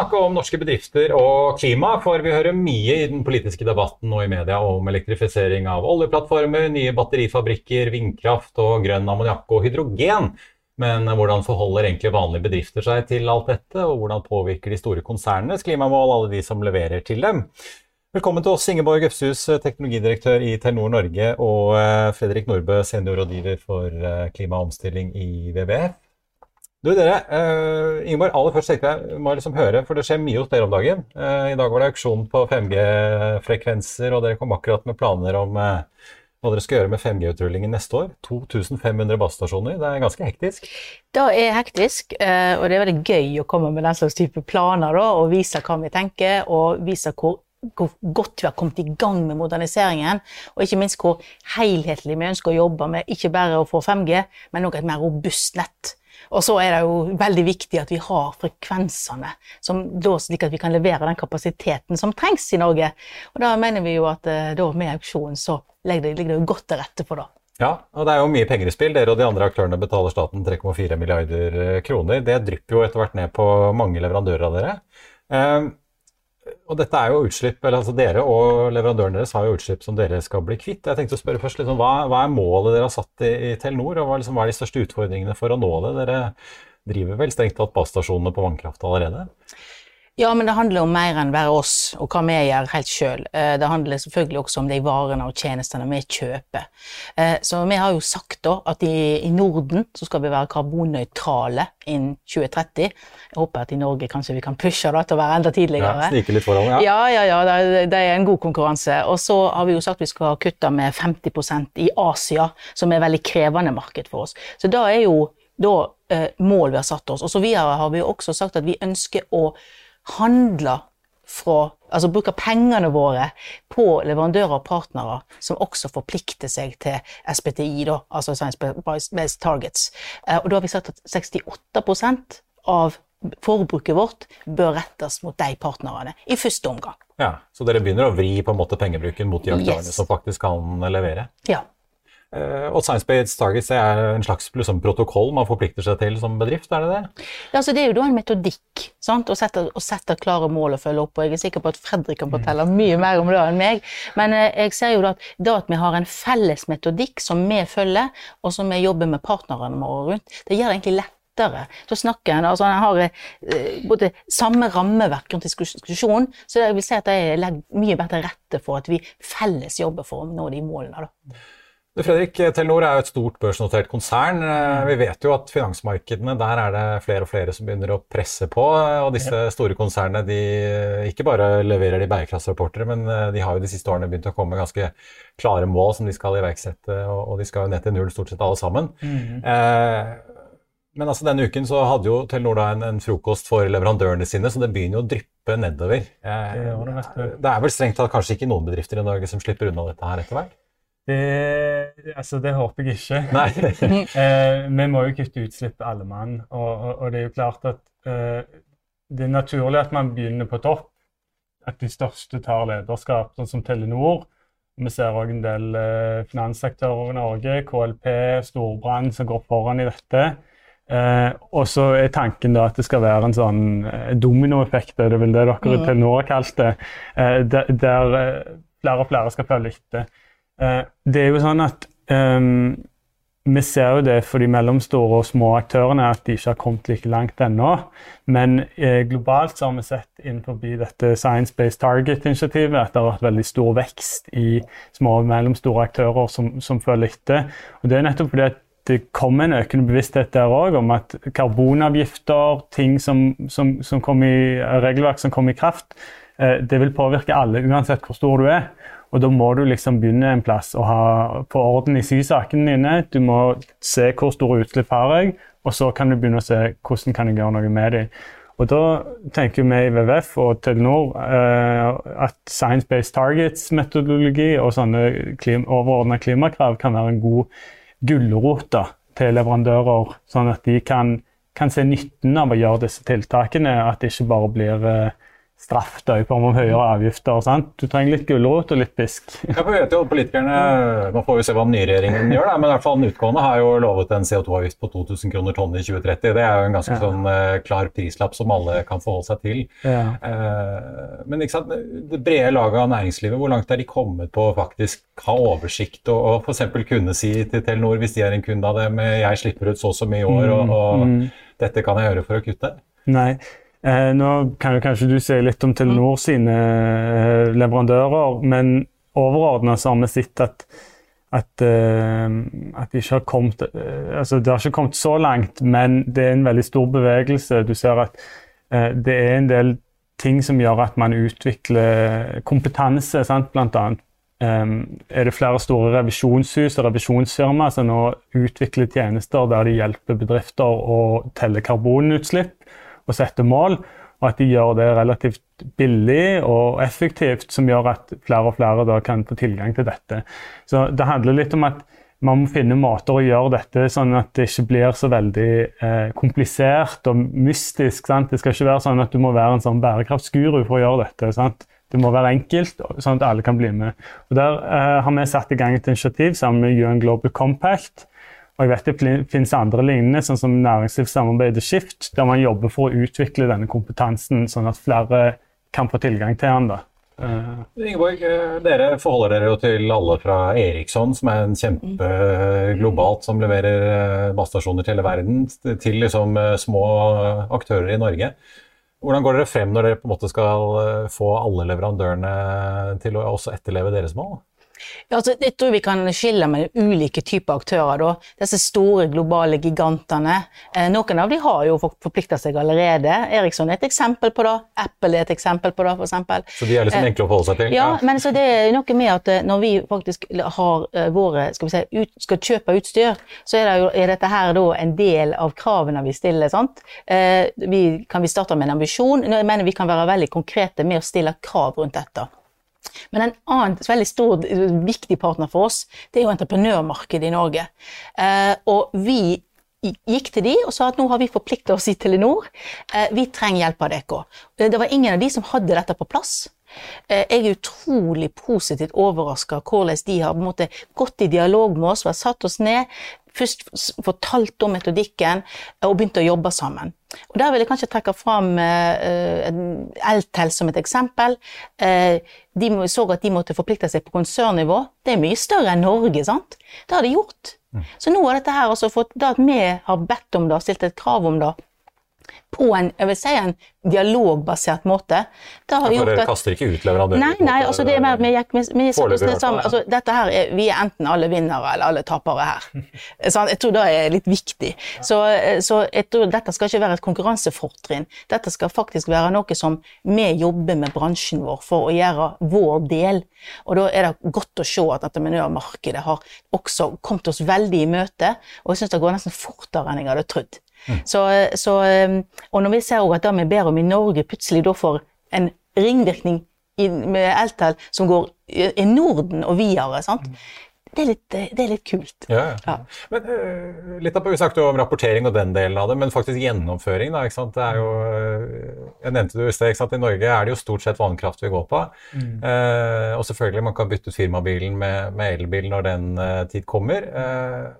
snakke om norske bedrifter og klima, for vi hører mye i den politiske debatten og i media om elektrifisering av oljeplattformer, nye batterifabrikker, vindkraft og grønn ammoniakk og hydrogen. Men hvordan forholder egentlig vanlige bedrifter seg til alt dette, og hvordan påvirker de store konsernenes klimamål alle de som leverer til dem? Velkommen til oss, Ingeborg Øfshus, teknologidirektør i Telenor Norge, og eh, Fredrik Nordbø, seniorrådgiver for eh, klima og omstilling i WWF. Du, dere, uh, Ingeborg, aller først tenkte jeg må liksom høre, for det skjer mye hos dere om dagen. Uh, I dag var det auksjon på 5G-frekvenser, og dere kom akkurat med planer om uh, hva dere skal gjøre med 5G-utrullingen neste år. 2500 bassstasjoner, det er ganske hektisk? Det er hektisk, og det er veldig gøy å komme med den slags type planer da, og vise hva vi tenker, og vise hvor hvor godt vi har kommet i gang med moderniseringen, og ikke minst hvor helhetlig vi ønsker å jobbe med ikke bare å få 5G, men òg et mer robust nett. Og så er det jo veldig viktig at vi har frekvensene, da, slik at vi kan levere den kapasiteten som trengs i Norge. Og da mener vi jo at eh, da, med auksjonen så ligger det, det godt til rette for det. Ja, og det er jo mye penger i spill. Dere og de andre aktørene betaler staten 3,4 milliarder eh, kroner. Det drypper jo etter hvert ned på mange leverandører av dere. Og dette er jo utslipp, eller altså Dere og leverandøren deres har jo utslipp som dere skal bli kvitt. Jeg tenkte å spørre først, liksom, hva, hva, er målet dere har satt i, i Telenor, og hva, liksom, hva, er de største utfordringene for å nå det? Dere driver vel strengt tatt basstasjonene på vannkraft allerede? Ja, men det handler om mer enn bare oss og hva vi gjør helt sjøl. Eh, det handler selvfølgelig også om de varene og tjenestene vi kjøper. Eh, så vi har jo sagt da at i, i Norden så skal vi være karbonnøytrale innen 2030. Jeg håper at i Norge kanskje vi kan pushe det til å være enda tidligere. Ja, snike litt foran, ja. Ja, ja, ja det, er en god konkurranse. Og så har vi jo sagt vi skal kutte med 50% i Asia, som er et veldig krevende marked for oss. Så da er jo da eh, mål vi har satt oss. Og så videre har vi jo også sagt at vi ønsker å handler fra Altså bruker pengene våre på leverandører og partnere som også forplikter seg til SPTI, da, altså Science Based Targets. Eh, og da har vi sagt at 68% av forbruket vårt bør rettes mot de partnerne i første omgang. Ja, Så dere begynner å vri på en måte pengebruken mot de aktørene yes. som faktisk kan levere? Ja. Eh, og Science Based Targets er en slags liksom, protokoll man forplikter seg til som bedrift? er Det det? Ja, altså det er jo da en metodikk sant? Å, sette, å sette klare mål og følge opp. og Jeg er sikker på at Fredrik kan fortelle mm. mye mer om det enn meg. Men eh, jeg ser jo da at, da at vi har en felles metodikk som vi følger, og som vi jobber med partnerne våre rundt, det gjør det egentlig lettere til å snakke. Altså, en har eh, både samme rammeverk rundt diskusjonen, så jeg vil si at det legger mye bedre til rette for at vi felles jobber for å nå de målene. da. Fredrik, Telenor er jo et stort børsnotert konsern. Eh, vi vet jo at finansmarkedene, der er det flere og flere som begynner å presse på. Og disse store konsernene de ikke bare leverer de bærekraftsrapporter, men eh, de har jo de siste årene begynt å komme med ganske klare mål som de skal iverksette, og de skal jo ned til null stort sett alle sammen. Mm. Eh, men altså denne uken så hadde jo Telenor da en, en, frokost for leverandørene sine, så det begynner jo å dryppe nedover. Eh, det, det er vel strengt tatt kanskje ikke noen bedrifter i Norge som slipper unna dette her etter hvert? Det, altså, det håper jeg ikke. eh, vi må jo kutte utslipp alle mann. Og, og, og, det er jo klart at eh, det er naturlig at man begynner på topp. At de største tar lederskap, sånn som Telenor. Vi ser òg en del eh, finansaktører i Norge, KLP, Storbrann, som går foran i dette. Eh, og så er tanken da at det skal være en sånn eh, dominoeffekt, det er vel det dere i Telenor har kalt det, eh, der, der eh, flere og flere skal følge etter. Eh, det er jo sånn at um, vi ser jo det for de mellomstore og små aktørene at de ikke har kommet like langt ennå. Men eh, globalt så har vi sett innenfor dette Science Based Target-initiativet at det har vært veldig stor vekst i små og mellomstore aktører som, som følger etter. Og det er nettopp fordi at det kommer en økende bevissthet der òg om at karbonavgifter, ting som, som, som i, regelverk som kommer i kraft, det vil påvirke alle uansett hvor stor du er. Og da må du liksom begynne en plass og ha på orden i sysakene dine. Du må se hvor store utslipp har jeg, og så kan du begynne å se hvordan kan jeg gjøre noe med dem. Og Da tenker vi i WWF og Telenor eh, at Science-Based Targets-metodologi og sånne klim overordna klimakrav kan være en god gulrot til leverandører, sånn at de kan, kan, se nytten av å gjøre disse tiltakene. At det ikke bare blir eh, straff da, i form av høyere avgifter. Sant? Du trenger litt gulrot og litt pisk. Ja, for vet jo, politikerne, Man får jo se hva den nye regjeringen gjør, da, men i hvert fall den utgående har jo lovet en CO2-avgift på 2000 kroner tonn i 2030. Det er jo en ganske ja. sånn uh, klar prislapp som alle kan forholde seg til. Ja. Uh, men ikke sant, det brede laget av næringslivet, hvor langt er de kommet på å faktisk ha oversikt og, og f.eks. kunne si til Telenor, hvis de er en kunde av dem, jeg slipper ut så og så mye i år, og, og mm. dette kan jeg gjøre for å kutte? Nei, Eh, nå kan jo kanskje du si litt om Telenor mm. sine eh, leverandører, men overordna har vi sett at, at, eh, at de har kommet, eh, altså det har ikke kommet så langt, men det er en veldig stor bevegelse. Du ser at eh, det er en del ting som gjør at man utvikler kompetanse, sant, blant annet. Um, er det flere store revisjonshus og revisjonsfirmaer som nå utvikler tjenester der de hjelper bedrifter å telle karbonutslipp og setter mål, og at de gjør det relativt billig og effektivt, som gjør at flere og flere kan få tilgang til dette. Så Det handler litt om at man må finne måter å gjøre dette sånn at det ikke blir så veldig eh, komplisert og mystisk. Sant? Det skal ikke være sånn at du må være en sånn bærekraftsguru for å gjøre dette. Sant? Det må være enkelt, sånn at alle kan bli med. Og Der eh, har vi satt i gang et initiativ sammen med UN Global Compact, og jeg vet Det finnes andre lignende, sånn som næringslivssamarbeidet Skift, der man jobber for å utvikle denne kompetansen, sånn at flere kan få tilgang til den. da. Uh. Ingeborg, eh, dere forholder dere jo til alle fra Eriksson, som er en kjempe globalt som leverer eh, basestasjoner til hele verden, til liksom små aktører i Norge. Hvordan går dere frem når dere på en måte skal få alle leverandørene til å også etterleve deres mål? Ja, altså, jeg tror vi kan skille med ulike typer aktører. Da. Disse store globale gigantene. Eh, noen av de har jo forplikta seg allerede. Eriksson er et eksempel på det. Apple er et eksempel på det, f.eks. Så de er liksom eh, enkle å forholde seg til? Ja, ja, men så det er noe med at eh, når vi faktisk har eh, våre, skal vi si, ut, skal kjøpe utstyr, så er, det jo, er dette her da en del av kravene vi stiller. sant? Eh, vi, kan vi starte med en ambisjon? Jeg mener vi kan være veldig konkrete med å stille krav rundt dette. Men en annen veldig stor, viktig partner for oss, det er jo entreprenørmarkedet i Norge. Eh, og vi gikk til de og sa at nå har vi forplikta oss i Telenor. Eh, vi trenger hjelp av dere. Det var ingen av de som hadde dette på plass. Eh, jeg er utrolig positivt overraska hvordan de har måte, gått i dialog med oss, satt oss ned, først fortalt om metodikken og begynt å jobbe sammen. Og Der vil jeg kanskje trekke fram uh, Eltel som et eksempel. Uh, de så at de måtte forplikte seg på konsernnivå. Det er mye større enn Norge. sant? Det har de gjort. Mm. Så nå har dette her altså fått, det at vi har bedt om det, stilt et krav om det, på en, jeg vil si en dialogbasert måte. Det har ja, for dere kaster ikke ut leverandører? Nei, nei, altså det er mer, vi, vi, vi, vi sammen. Altså, dette her er, vi er enten alle vinnere eller alle tapere her. jeg tror det er litt viktig. Så, så jeg tror dette skal ikke være et konkurransefortrinn. Dette skal faktisk være noe som vi jobber med bransjen vår for å gjøre vår del. Og da er det godt å se at entreprenørmarkedet har også kommet oss veldig i møte, og jeg syns det går nesten fortere enn jeg hadde trodd. Så, så, um, og når vi ser at det vi ber om i Norge, plutselig da får en ringvirkning i, med Eltel som går i Norden og videre. sant? Mm. Det er, litt, det er litt, kult. Ja, ja. Men uh, litt av, Vi snakket jo om rapportering og den delen av det, men faktisk gjennomføring. da, ikke sant? Det er jo, uh, jeg nevnte det i sted, ikke sant? I Norge er det jo stort sett vannkraft vi går på. Mm. Uh, og selvfølgelig man kan bytte ut firmabilen med, med elbil når den tid kommer.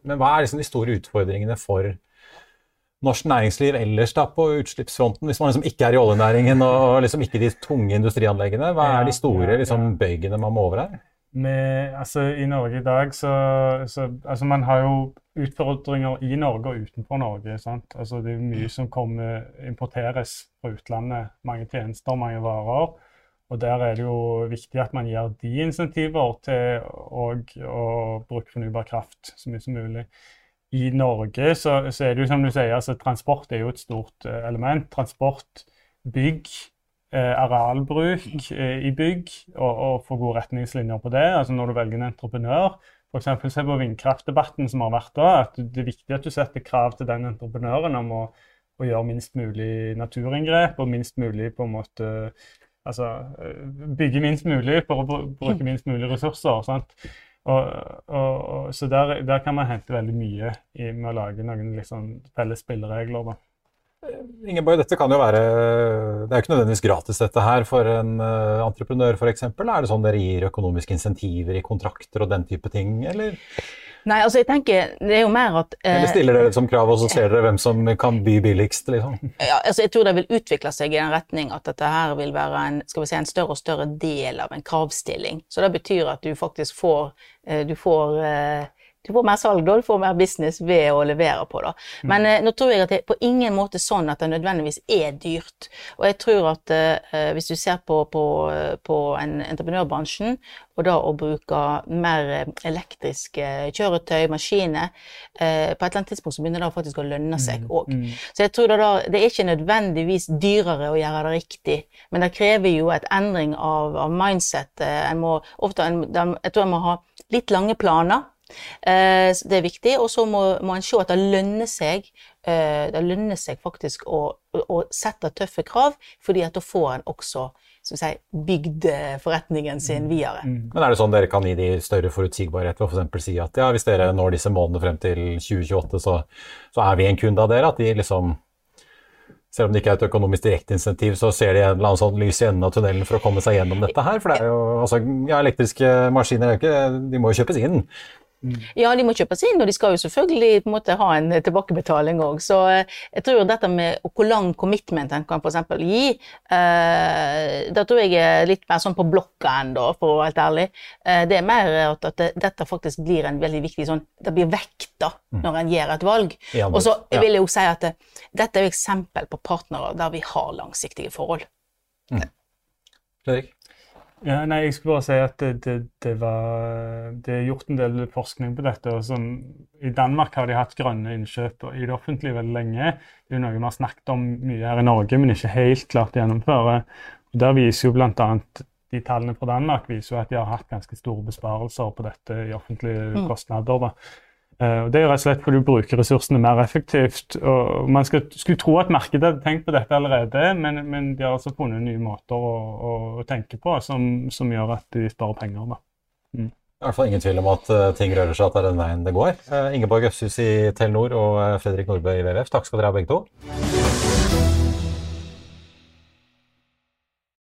men hva er liksom de store utfordringene for norsk næringsliv ellers da på utslippsfronten, hvis man liksom ikke er i oljenæringen og liksom ikke de tunge industrianleggene? Hva er de store liksom, bøygene man må over her? Med, altså, I Norge i dag så, så altså, Man har jo utfordringer i Norge og utenfor Norge. sant? Altså, det er mye som kommer, importeres fra utlandet. Mange tjenester, mange varer. Og Der er det jo viktig at man gir de insentiver til å, bruke fornybar kraft så mye som mulig i Norge så, så, er det jo som du sier, altså transport er jo et stort uh, element. Transport, bygg, uh, arealbruk uh, i bygg og, og få gode retningslinjer på det. Altså når du velger en entreprenør. F.eks. se på vindkraftdebatten som har vært da. at Det er viktig at du setter krav til den entreprenøren om å, å gjøre minst mulig naturinngrep og minst mulig på en måte Altså bygge minst mulig for å bruke minst mulig ressurser. sant? Og, og, og, så der, der, kan man hente veldig mye i, med å lage noen liksom, felles spilleregler. da. Ingeborg, dette kan jo være Det er jo ikke nødvendigvis gratis dette her for en uh, entreprenør f.eks. Er det sånn dere gir økonomiske insentiver i kontrakter og den type ting, eller? Nei, altså jeg tenker, det er jo mer at eh, Eller stiller dere det som krav, og så ser dere hvem som kan by billigst? liksom? Ja, altså Jeg tror det vil utvikle seg i den retning at dette her vil være en, skal vi si, en større og større del av en kravstilling. Så det betyr at du faktisk får, eh, du får eh, du får mer salg da, du får mer business ved å levere på det. Men mm. nå tror jeg at det er på ingen måte sånn at det nødvendigvis er dyrt. Og jeg tror at eh, hvis du ser på, på, på en entreprenørbransjen, og da å bruke mer eh, elektriske kjøretøy, maskiner, eh, på et eller annet tidspunkt så begynner det faktisk å lønne seg òg. Mm, mm. Så jeg tror det, da, det er ikke nødvendigvis dyrere å gjøre det riktig, men det krever jo et endring av, av mindset. En må, ofte, en, jeg tror en må ha litt lange planer. Eh, det er viktig. Og så må, man se at det lønner seg eh, det lønner seg faktisk å, å, sette tøffe krav, fordi at da får en også som si, bygd forretningen sin mm. videre. Mm. Men Er det sånn dere kan gi de større forutsigbarhet ved f.eks. si at ja, hvis dere når disse månedene frem til 2028, så, så er vi en kunde av dere? At de liksom selv om det ikke er et økonomisk direkteinsentiv, så ser de en eller annen sånn lys i enden av tunnelen for å komme seg gjennom dette her. For det er jo, altså, ja, elektriske maskiner de må jo kjøpes inn. Mm. Ja, de må kjøpes inn, og de skal jo selvfølgelig på en måte ha en tilbakebetaling òg. Så eh, jeg tror dette med hvor lang commitment en kan f.eks. gi, eh, da tror jeg er litt mer sånn på blokka ennå, for å være helt ærlig. Eh, det er mer at, at det, dette faktisk blir en veldig viktig sånn Det blir vekta mm. når en gjør et valg. Og så vil jeg jo si at det, dette er jo eksempel på partnere der vi har langsiktige forhold. Mm. Fredrik? Ja, nei, jeg skulle bare si at det, det, det, var Det er gjort en del forskning på dette. og som, I Danmark har de hatt grønne innkjøp i det offentlige veldig lenge. Det er noe vi har snakket om mye her i Norge, men ikke helt klart å gjennomføre. Og Der viser jo bl.a. de tallene fra Danmark viser jo at de har hatt ganske store besparelser på dette i offentlige mm. kostnader. da. Uh, det er rett og slett fordi du bruker ressursene mer effektivt. og Man skal, skulle tro at markedet hadde tenkt på dette allerede, men, men de har altså funnet nye måter å, å, tenke på som, som, gjør at de sparer penger. Da. Mm. I hvert fall ingen tvil om at uh, ting rører seg, at det er den veien det går. Uh, Ingeborg Øfshus i Telenor og Fredrik Nordbø i WWF, takk skal dere ha begge to.